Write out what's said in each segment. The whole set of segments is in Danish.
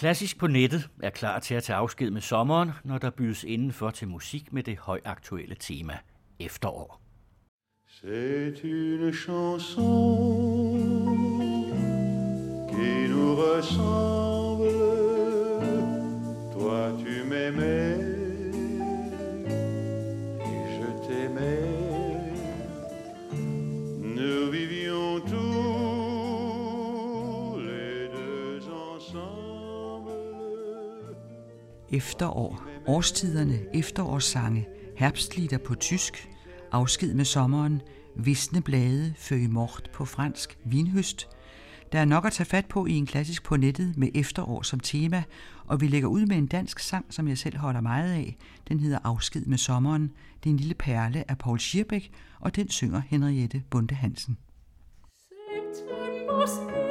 Klassisk på nettet er klar til at tage afsked med sommeren, når der bydes indenfor til musik med det højaktuelle tema efterår. C'est une chanson qui nous ressemble. Toi tu m'aimais Efterår. Årstiderne, efterårssange, herbstlieder på tysk, afsked med sommeren, visne blade, føge mort på fransk, vinhøst. Der er nok at tage fat på i en klassisk på nettet med efterår som tema, og vi lægger ud med en dansk sang, som jeg selv holder meget af. Den hedder Afsked med sommeren. Det er en lille perle af Paul Schierbeck, og den synger Henriette Bunde Hansen. September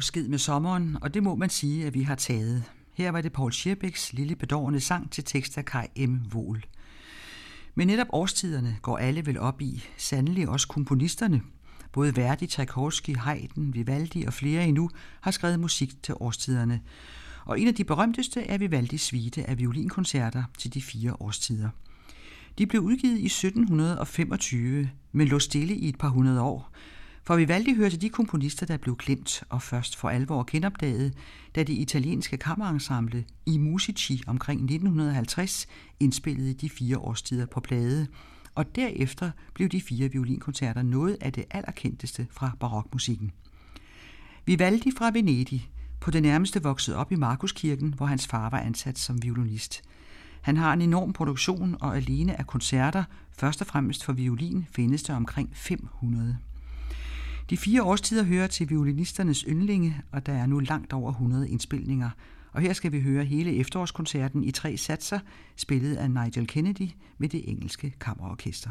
Afsked med sommeren, og det må man sige, at vi har taget. Her var det Paul Scherbecks lille bedårende sang til tekst af Kai M. Wohl. Men netop årstiderne går alle vel op i, sandelig også komponisterne. Både Verdi, Tchaikovsky, Haydn, Vivaldi og flere endnu har skrevet musik til årstiderne. Og en af de berømteste er Vivaldis suite af violinkoncerter til de fire årstider. De blev udgivet i 1725, men lå stille i et par hundrede år. For Vivaldi hører til de komponister, der blev glemt og først for alvor genopdaget, da det italienske kammerensemble i Musici omkring 1950 indspillede de fire årstider på plade, og derefter blev de fire violinkoncerter noget af det allerkendteste fra barokmusikken. Vivaldi fra Venedig, på det nærmeste vokset op i Markuskirken, hvor hans far var ansat som violinist. Han har en enorm produktion, og alene af koncerter, først og fremmest for violin, findes der omkring 500. De fire årstider hører til violinisternes yndlinge, og der er nu langt over 100 indspilninger. Og her skal vi høre hele efterårskoncerten i tre satser, spillet af Nigel Kennedy med det engelske kammerorkester.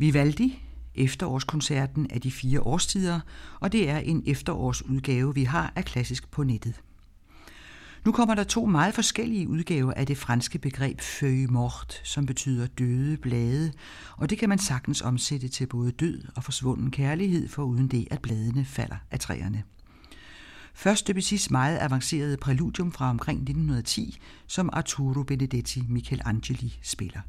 Vivaldi, efterårskoncerten af de fire årstider, og det er en efterårsudgave, vi har af klassisk på nettet. Nu kommer der to meget forskellige udgaver af det franske begreb feuille mort, som betyder døde blade, og det kan man sagtens omsætte til både død og forsvunden kærlighed, for uden det, at bladene falder af træerne. Først Debussy's meget avancerede præludium fra omkring 1910, som Arturo Benedetti Michelangeli spiller.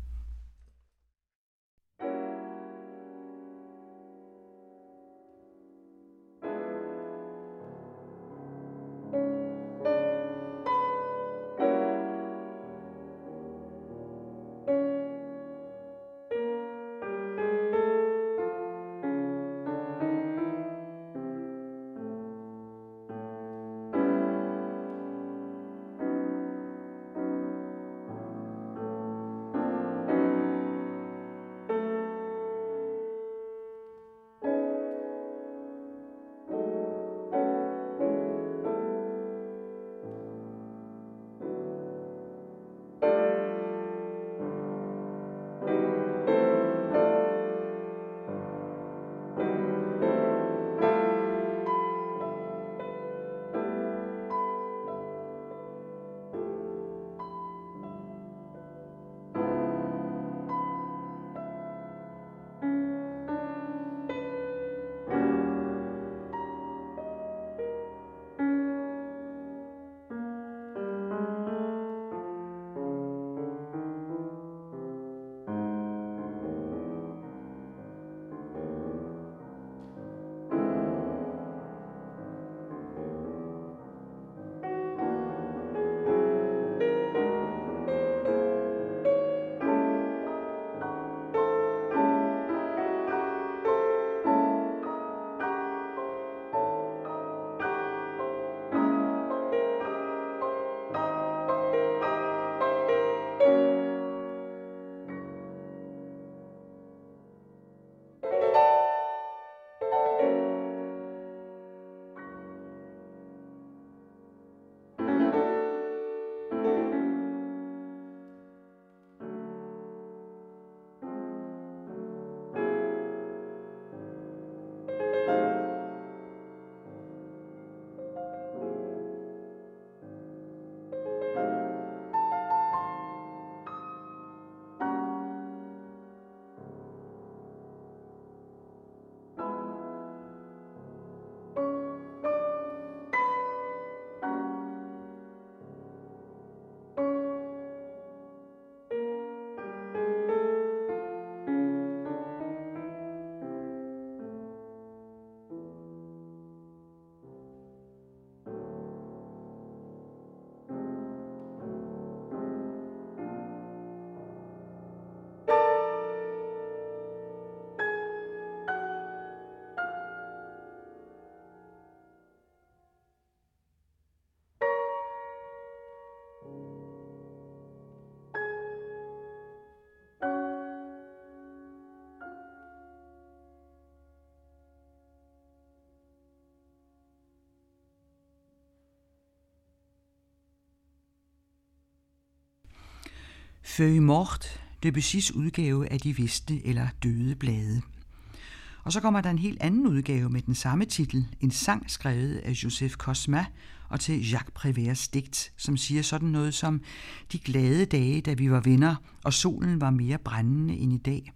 Feuilles Morte, Debussys udgave af de visne eller døde blade. Og så kommer der en helt anden udgave med den samme titel, en sang skrevet af Joseph Cosma og til Jacques Préverts digt, som siger sådan noget som De glade dage, da vi var venner, og solen var mere brændende end i dag.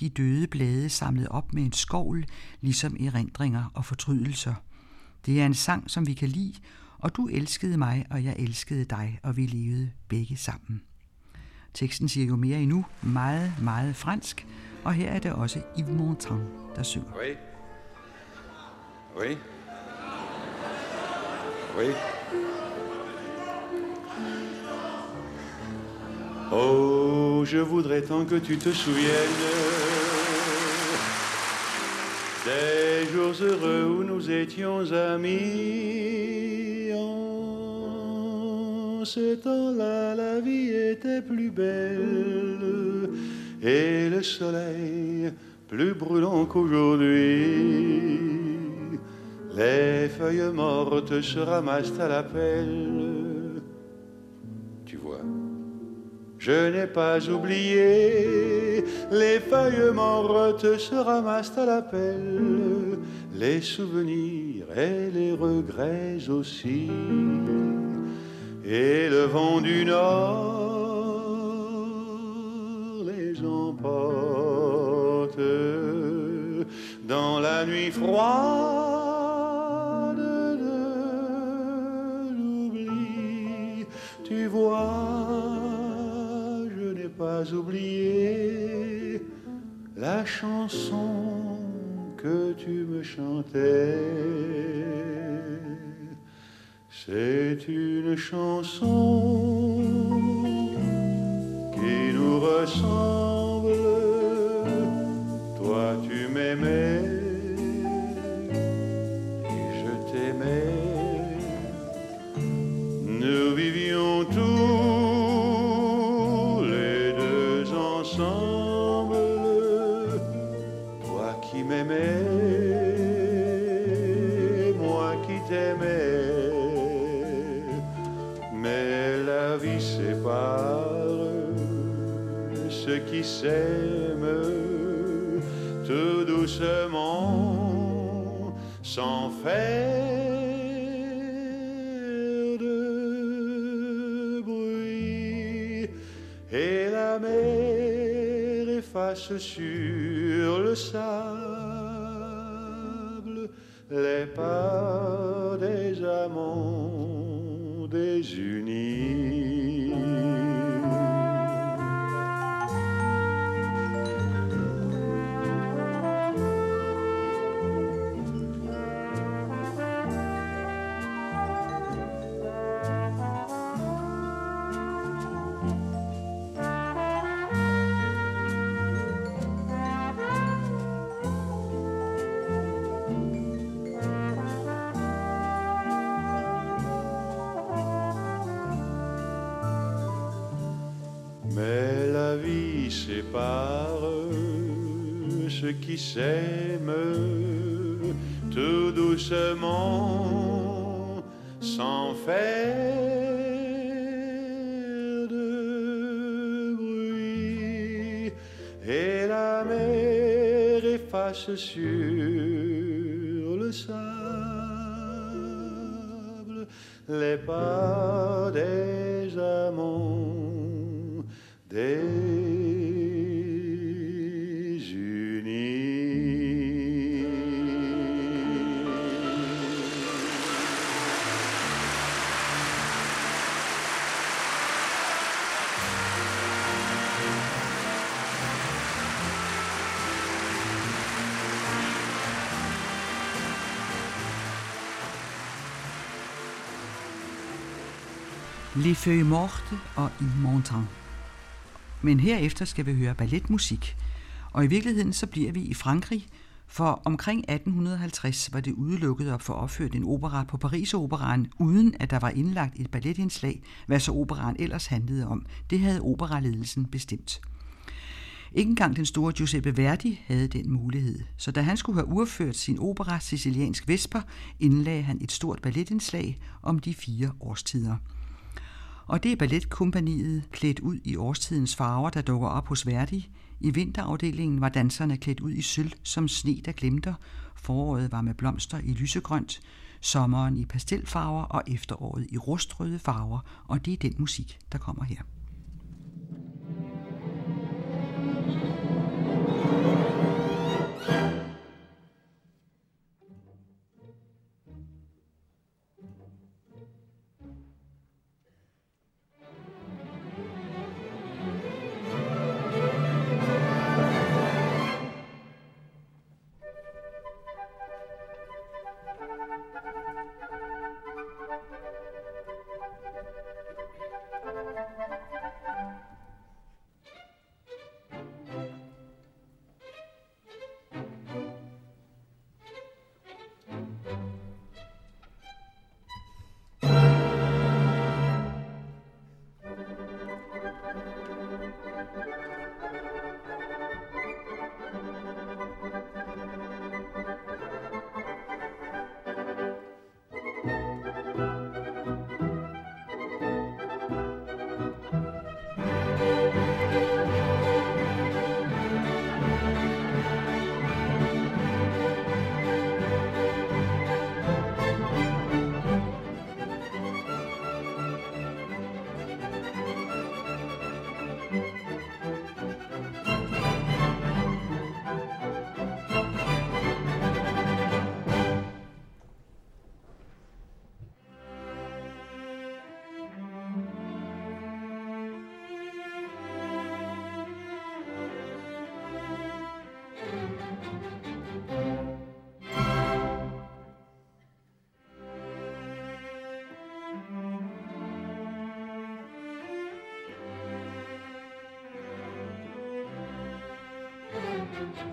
De døde blade samlet op med en skovl, ligesom erindringer og fortrydelser. Det er en sang, som vi kan lide, og du elskede mig, og jeg elskede dig, og vi levede begge sammen. Teksten siger jo mere endnu, meget, meget fransk, og her er det også Yves Montand, der synger. Oui. Oui. Oui. Oh, je voudrais tant que tu te souviennes des jours heureux où nous étions amis. En ce temps-là, la vie était plus belle et le soleil plus brûlant qu'aujourd'hui. Les feuilles mortes se ramassent à la pelle. Tu vois, je n'ai pas oublié. Les feuilles mortes se ramassent à la pelle. Les souvenirs et les regrets aussi. Et le vent du nord les emporte dans la nuit froide de l'oubli. Tu vois, je n'ai pas oublié la chanson que tu me chantais. C'est une chanson qui nous ressemble. Efface sur le sable les pas des amants désunis. I Feuilles Morte og i Montan. Men herefter skal vi høre balletmusik. Og i virkeligheden så bliver vi i Frankrig, for omkring 1850 var det udelukket at få opført en opera på Paris Operaen, uden at der var indlagt et balletindslag, hvad så operaen ellers handlede om. Det havde operaledelsen bestemt. Ikke engang den store Giuseppe Verdi havde den mulighed, så da han skulle have urført sin opera Siciliansk Vesper, indlagde han et stort balletindslag om de fire årstider. Og det er balletkompaniet klædt ud i årstidens farver, der dukker op hos Verdi. I vinterafdelingen var danserne klædt ud i sølv som sne, der glimter. Foråret var med blomster i lysegrønt, sommeren i pastelfarver og efteråret i rustrøde farver, og det er den musik, der kommer her.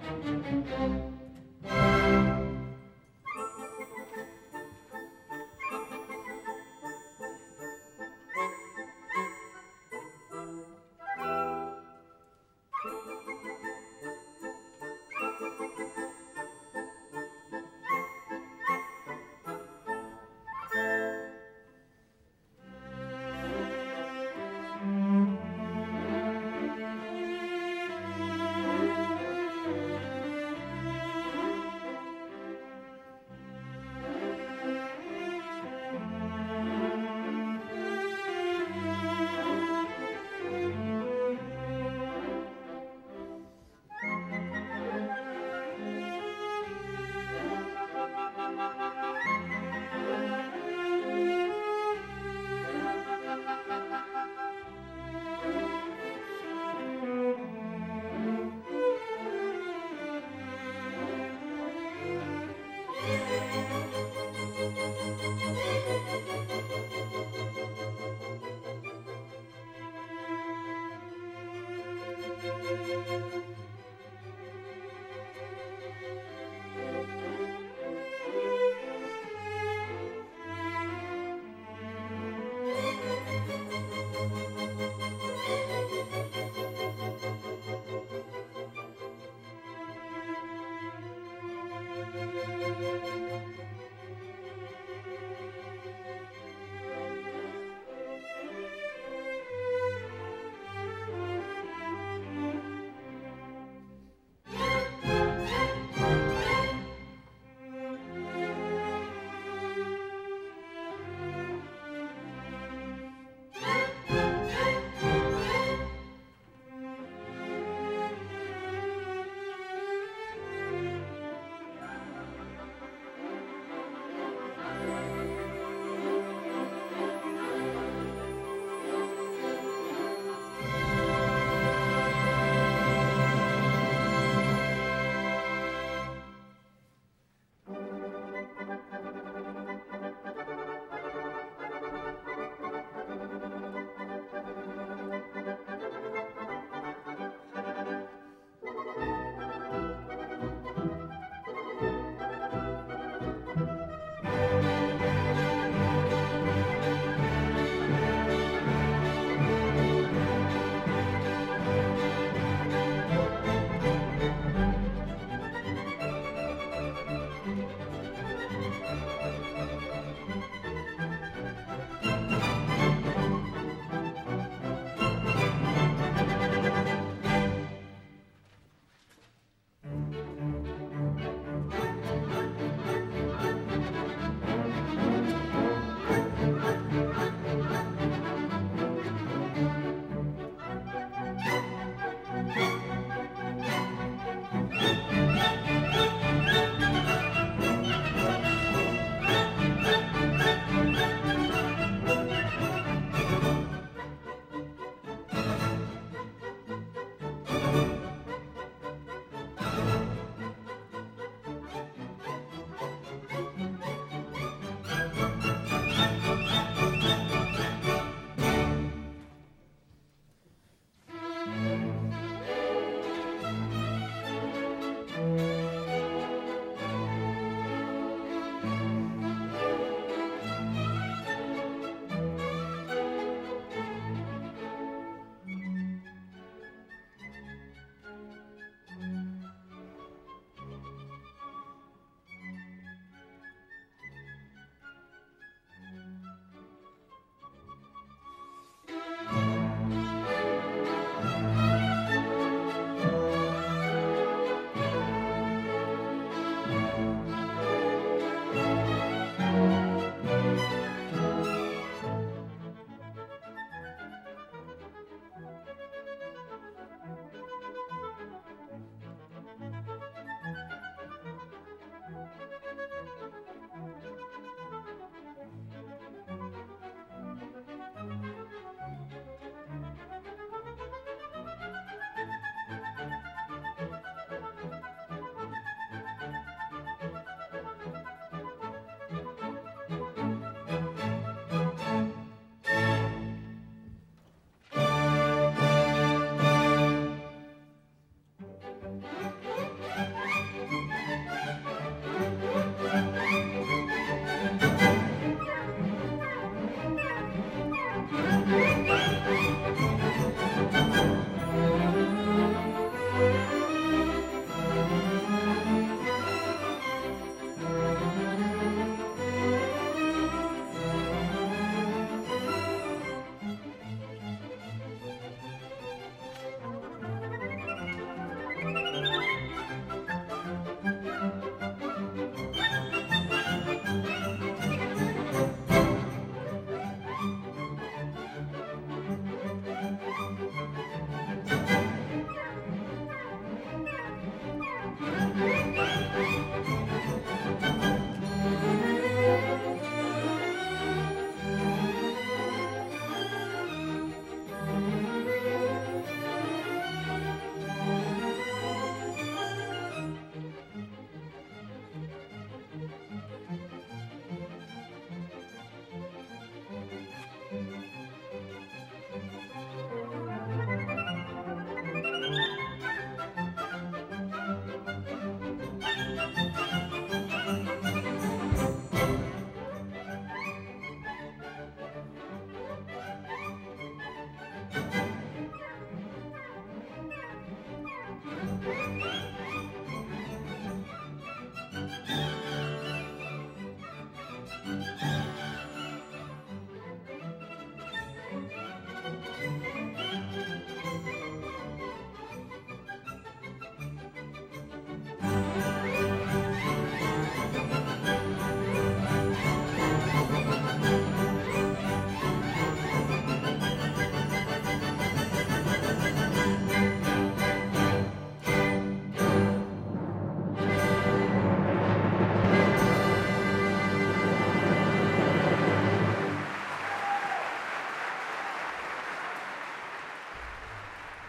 Música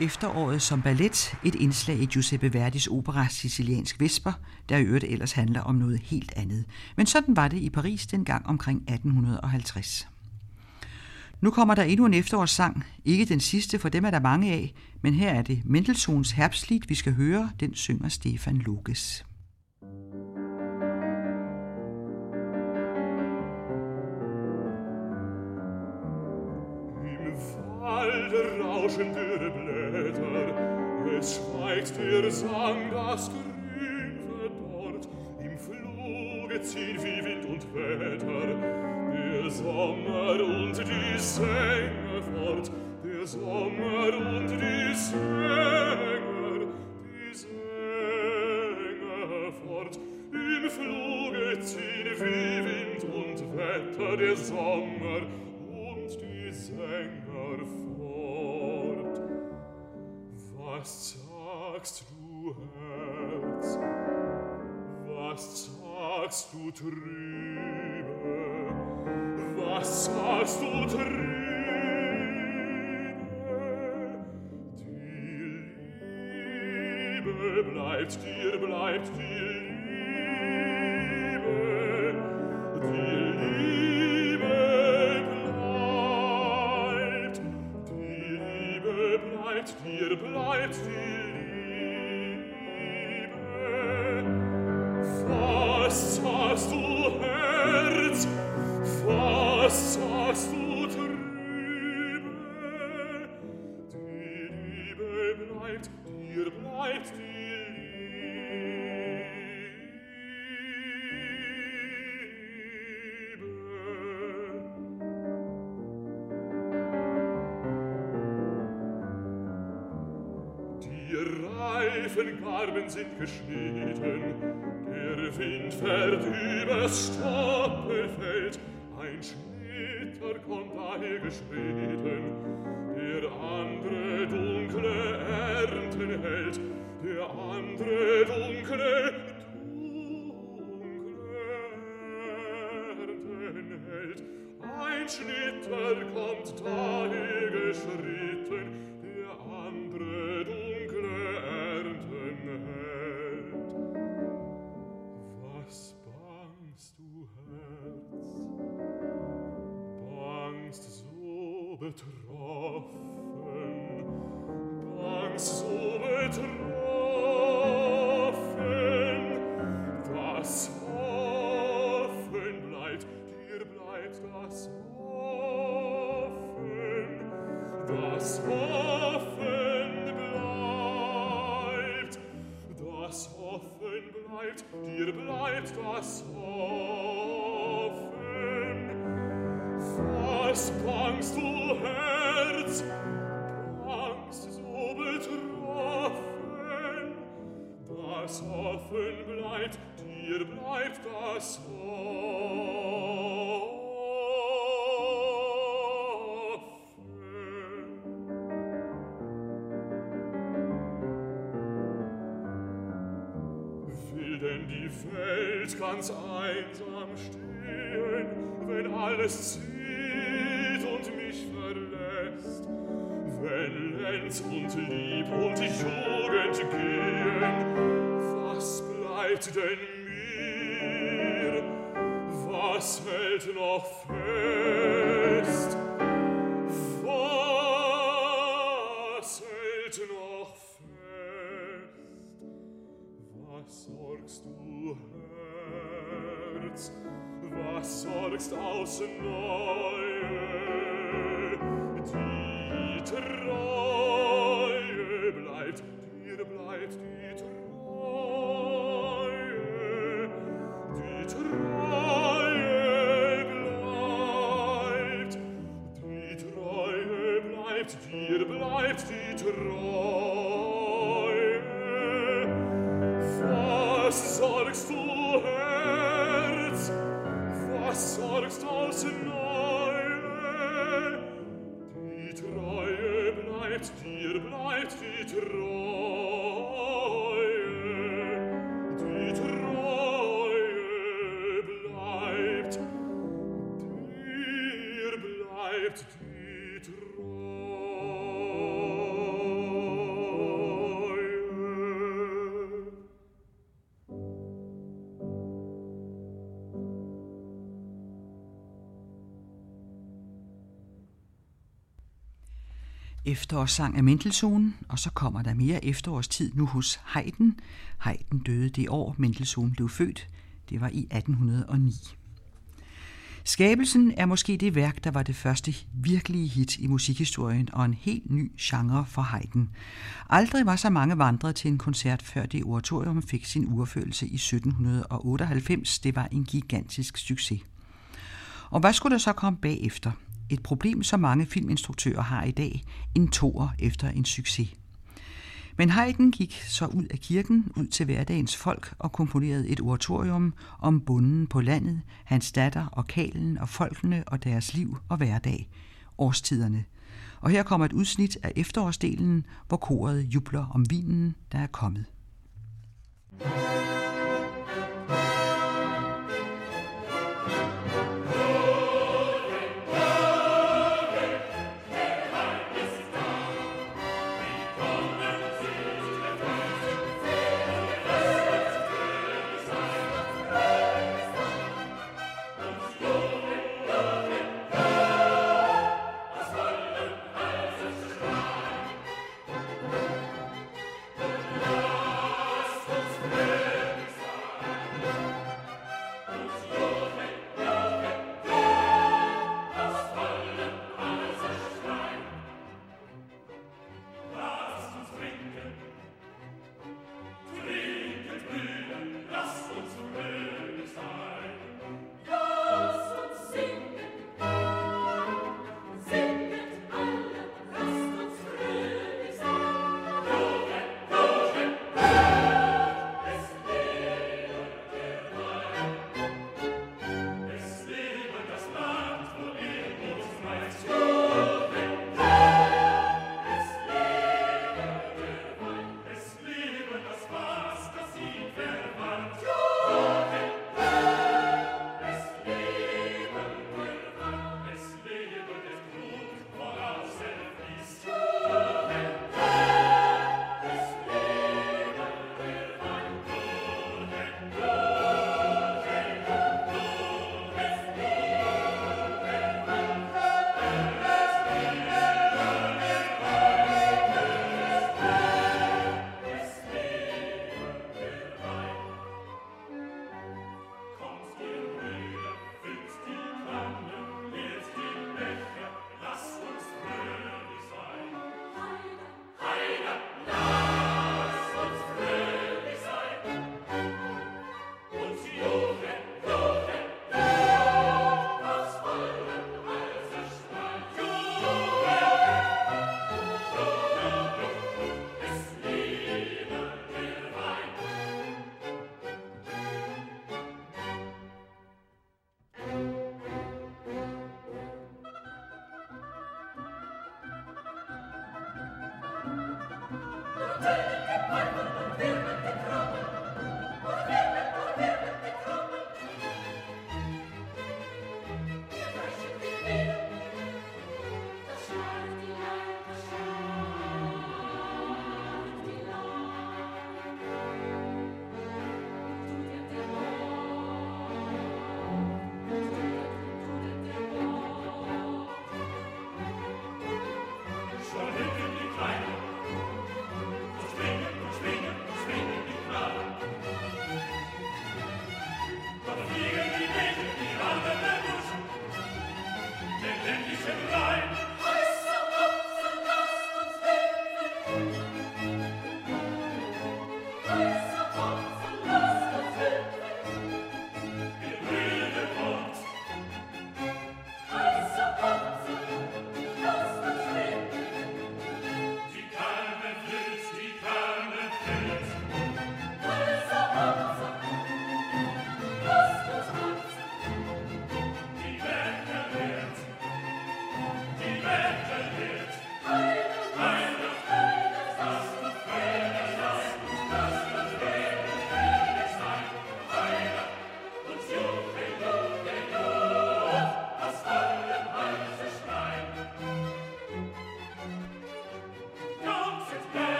Efteråret som ballet, et indslag i Giuseppe Verdis opera Siciliansk Vesper, der i øvrigt ellers handler om noget helt andet. Men sådan var det i Paris dengang omkring 1850. Nu kommer der endnu en efterårssang, ikke den sidste, for dem er der mange af, men her er det Mendelssohns Herbstlied, vi skal høre, den synger Stefan Lukas. Sommer und die Sänger fort, der Sommer und die Sänger, die Sänger fort. Im Fluge ziehen wie Wind und Wetter der Sommer und die Sänger fort. Was sagst du, Herz? Was sagst du, Trüb? bleibt dir, bleibt dir. Farben sind geschnitten. Der Wind fährt übers Stoppelfeld, ein Schnitter kommt daher geschnitten. Der andere dunkle Ernten hält, der andere Turr. das offen bleibt, dir bleibt das offen. Will denn die Welt ganz einsam stehen, wenn alles zieht und mich verlässt? Wenn Lenz und Lieb und Jugend gehen, bleibt denn mir? Was hält noch fest? Was hält noch fest? Was sorgst du, Herz? Was sorgst aus Neuem? Efterårssang af Mendelssohn, og så kommer der mere efterårstid nu hos Haydn. Haydn døde det år, Mendelssohn blev født. Det var i 1809. Skabelsen er måske det værk, der var det første virkelige hit i musikhistorien og en helt ny genre for Haydn. Aldrig var så mange vandret til en koncert, før det oratorium fik sin urførelse i 1798. Det var en gigantisk succes. Og hvad skulle der så komme bagefter? Et problem, som mange filminstruktører har i dag, en toer efter en succes. Men Haydn gik så ud af kirken, ud til hverdagens folk og komponerede et oratorium om bunden på landet, hans datter og kalen og folkene og deres liv og hverdag, årstiderne. Og her kommer et udsnit af efterårsdelen, hvor koret jubler om vinen, der er kommet. Lasst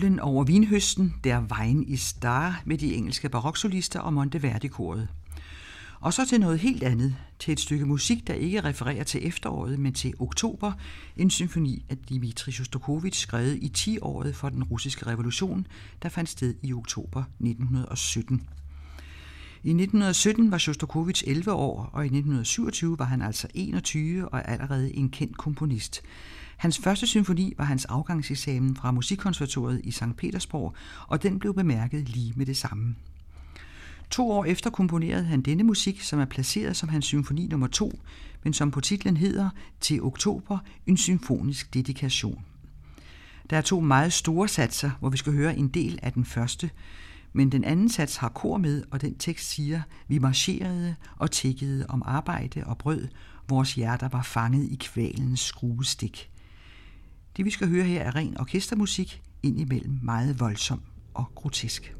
Jublen over vinhøsten, der Vejen i Star med de engelske baroksolister og Monteverdi-koret. Og så til noget helt andet, til et stykke musik, der ikke refererer til efteråret, men til oktober, en symfoni af Dmitri Shostakovich, skrevet i 10-året for den russiske revolution, der fandt sted i oktober 1917. I 1917 var Shostakovich 11 år, og i 1927 var han altså 21 og allerede en kendt komponist. Hans første symfoni var hans afgangseksamen fra Musikkonservatoriet i St. Petersborg, og den blev bemærket lige med det samme. To år efter komponerede han denne musik, som er placeret som hans symfoni nummer 2, men som på titlen hedder Til oktober, en symfonisk dedikation. Der er to meget store satser, hvor vi skal høre en del af den første, men den anden sats har kor med, og den tekst siger, vi marcherede og tækkede om arbejde og brød, vores hjerter var fanget i kvalens skruestik. Det vi skal høre her er ren orkestermusik, indimellem meget voldsom og grotesk.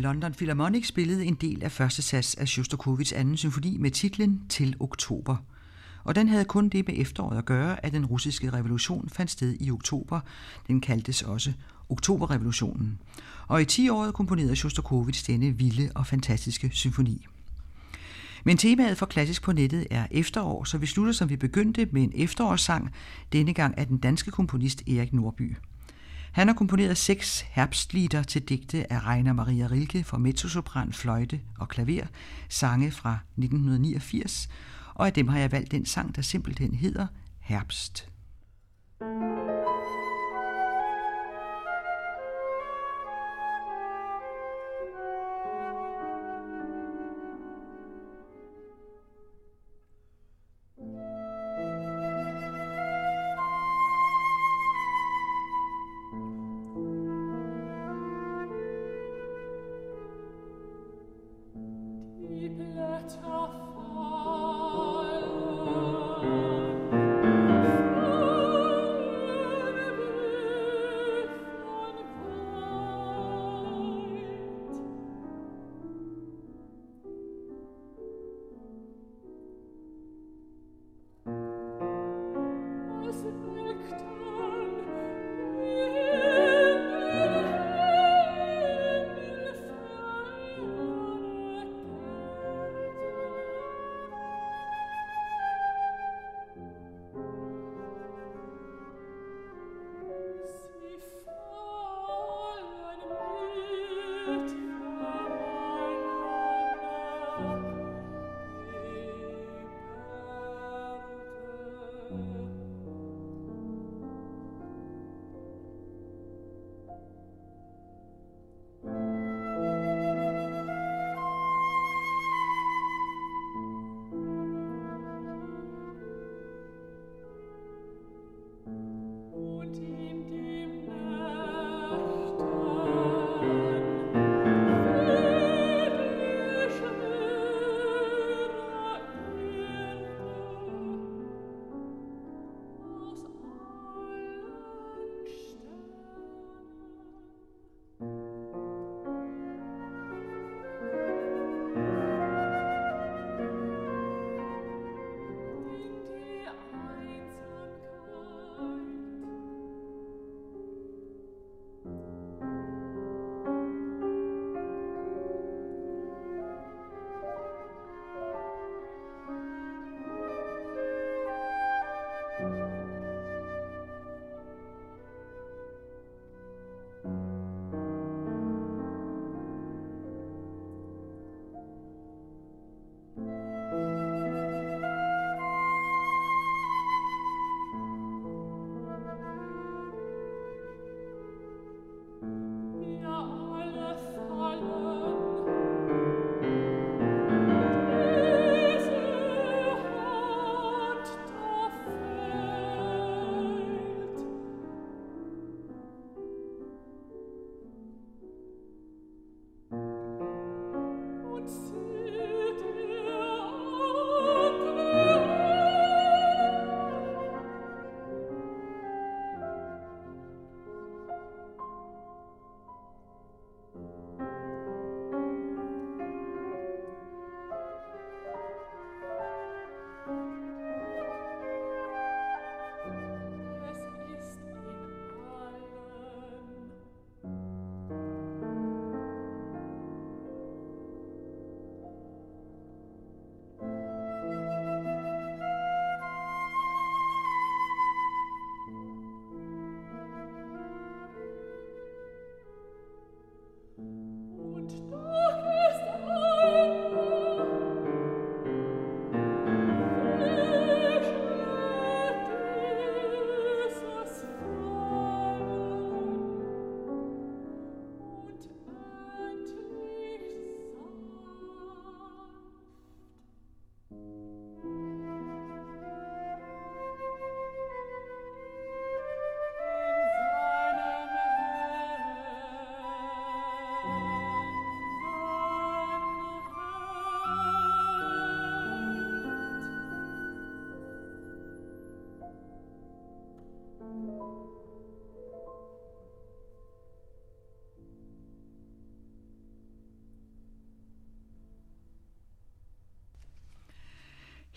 London Philharmonic spillede en del af første sats af Shostakovich anden symfoni med titlen Til oktober. Og den havde kun det med efteråret at gøre, at den russiske revolution fandt sted i oktober. Den kaldtes også Oktoberrevolutionen. Og i 10 år komponerede Shostakovich denne vilde og fantastiske symfoni. Men temaet for Klassisk på nettet er efterår, så vi slutter som vi begyndte med en efterårssang, denne gang af den danske komponist Erik Norby. Han har komponeret seks herbstlieder til digte af Rainer Maria Rilke for mezzosopran, fløjte og klaver, sange fra 1989, og af dem har jeg valgt den sang, der simpelthen hedder Herbst.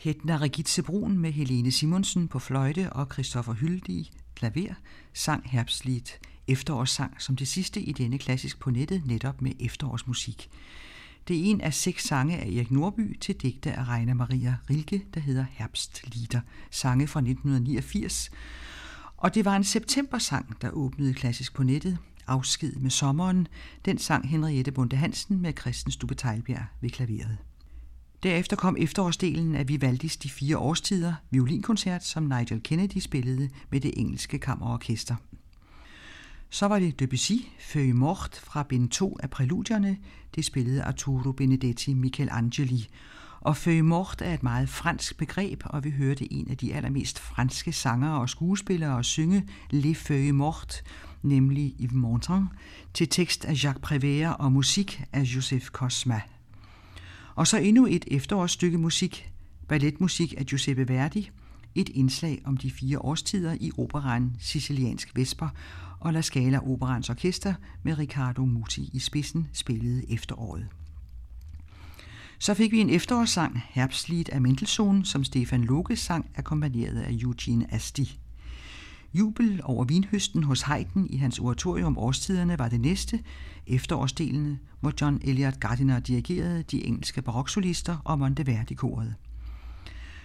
Hedna Regitze Brun med Helene Simonsen på fløjte og Christoffer Hyldig klaver sang Herbstlied efterårssang som det sidste i denne klassisk på nettet netop med efterårsmusik. Det er en af seks sange af Erik Norby til digte af Reina Maria Rilke, der hedder Herbstlieder, sange fra 1989. Og det var en septembersang, der åbnede klassisk på nettet, Afsked med sommeren, den sang Henriette Bunde Hansen med Christen Stubbe ved klaveret. Derefter kom efterårsdelen af Vivaldis De Fire Årstider, violinkoncert, som Nigel Kennedy spillede med det engelske kammerorkester. Så var det Debussy, Feuille Mort fra bind 2 af Præludierne. Det spillede Arturo Benedetti Michelangeli. Og Feuille Mort er et meget fransk begreb, og vi hørte en af de allermest franske sangere og skuespillere synge Les Feuille Mort, nemlig Yves Montand, til tekst af Jacques Prévert og musik af Joseph Cosma. Og så endnu et efterårsstykke musik, balletmusik af Giuseppe Verdi, et indslag om de fire årstider i operan Siciliansk Vesper, og La Scala Operans Orkester med Riccardo Muti i spidsen spillede efteråret. Så fik vi en efterårssang, Herbstlied af Mendelssohn, som Stefan Loke sang, akkompagneret af Eugene Asti. Jubel over vinhøsten hos Haydn i hans oratorium Årstiderne var det næste, efterårsdelene, hvor John Elliot Gardiner dirigerede de engelske baroksolister og Monteverdi-koret.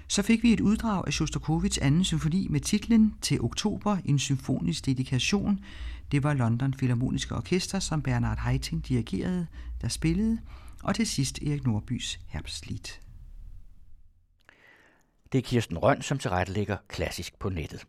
Så fik vi et uddrag af Shostakovich anden symfoni med titlen Til oktober, en symfonisk dedikation. Det var London Philharmoniske Orkester, som Bernard Haitink dirigerede, der spillede, og til sidst Erik Nordbys Herbstlied. Det er Kirsten Røn, som tilrettelægger klassisk på nettet.